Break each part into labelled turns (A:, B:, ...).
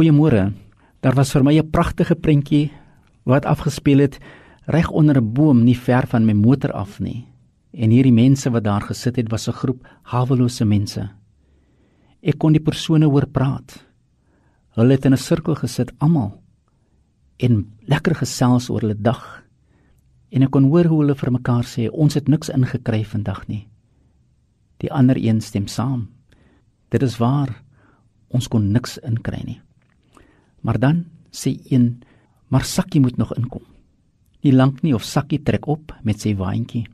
A: Goeiemôre. Daar was vir my 'n pragtige prentjie wat afgespeel het reg onder 'n boom nie ver van my motor af nie. En hierdie mense wat daar gesit het was 'n groep hawelose mense. Ek kon die persone hoor praat. Hulle het in 'n sirkel gesit almal en lekker gesels oor hulle dag. En ek kon hoor hoe hulle vir mekaar sê ons het niks ingekry vandag nie. Die ander een stem saam. Dit is waar. Ons kon niks inkry nie. Maar dan sê een, maar Sakkie moet nog inkom. Nie lank nie of Sakkie trek op met sy waantjie.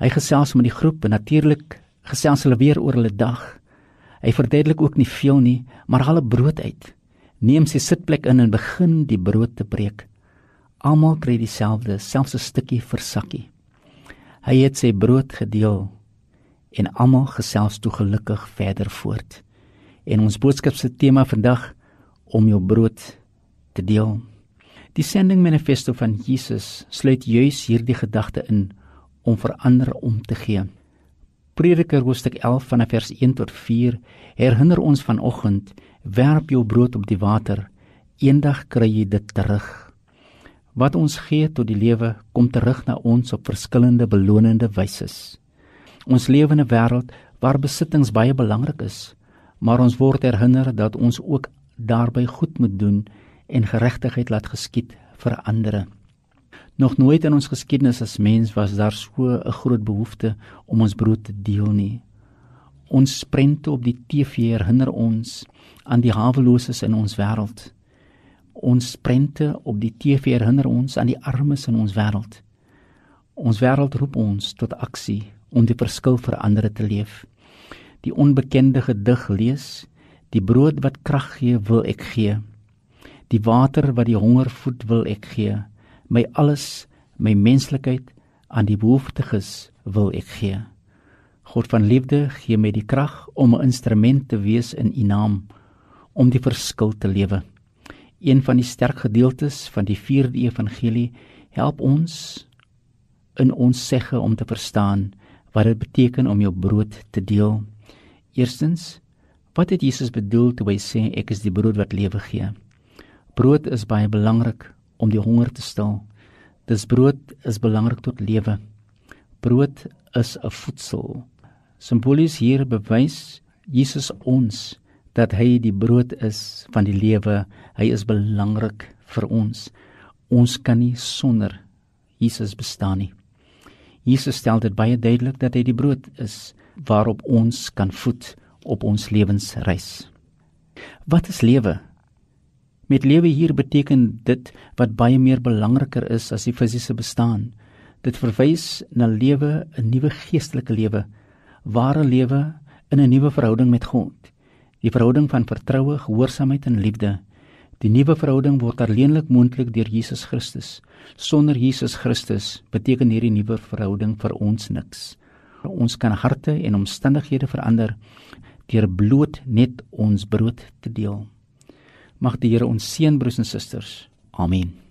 A: Hy gesels met die groep en natuurlik gesels hulle weer oor hulle dag. Hy verduidelik ook nie veel nie, maar haal 'n brood uit. Neem sy sitplek in en begin die brood te breek. Almal kry dieselfde, selfs 'n stukkie vir Sakkie. Hy het sy brood gedeel en almal gesels toe gelukkig verder voort. En ons boodskap se tema vandag om jou brood te deel. Die sending manifesto van Jesus sluit juis hierdie gedagte in om verander om te gee. Prediker hoofstuk 11 vanaf vers 1 tot 4 herinner ons vanoggend: werp jou brood op die water, eendag kry jy dit terug. Wat ons gee tot die lewe kom terug na ons op verskillende belonende wyse. Ons lewe in 'n wêreld waar besittings baie belangrik is, maar ons word herinner dat ons ook daarby goed moet doen en geregtigheid laat geskied vir ander. Nog nooit in ons geskiedenis as mens was daar so 'n groot behoefte om ons brood te deel nie. Ons prente op die TV herinner ons aan die haweloses in ons wêreld. Ons prente op die TV herinner ons aan die armes in ons wêreld. Ons wêreld roep ons tot aksie om die verskil vir ander te leef. Die onbekende gedig lees Die brood wat krag gee, wil ek gee. Die water wat die honger voed, wil ek gee. My alles, my menslikheid aan die behoeftiges wil ek gee. God van liefde, gee my die krag om 'n instrument te wees in U naam om die verskil te lewe. Een van die sterk gedeeltes van die 4de evangelie help ons in ons segge om te verstaan wat dit beteken om jou brood te deel. Eerstens Wat het Jesus bedoel toe hy sê ek is die brood wat lewe gee? Brood is baie belangrik om die honger te stil. Dis brood is belangrik tot lewe. Brood is 'n voedsel. Simbolies hier bewys Jesus ons dat hy die brood is van die lewe. Hy is belangrik vir ons. Ons kan nie sonder Jesus bestaan nie. Jesus stel dit baie duidelik dat hy die brood is waarop ons kan voed op ons lewensreis. Wat is lewe? Met lewe hier beteken dit wat baie meer belangriker is as die fisiese bestaan. Dit verwys na lewe, 'n nuwe geestelike lewe, ware lewe in 'n nuwe verhouding met God. Die verhouding van vertroue, gehoorsaamheid en liefde. Die nuwe verhouding word alleenlik moontlik deur Jesus Christus. Sonder Jesus Christus beteken hierdie nuwe verhouding vir ons niks. Ons kan harte en omstandighede verander deur bloot net ons brood te deel. Mag die Here ons seën broers en susters. Amen.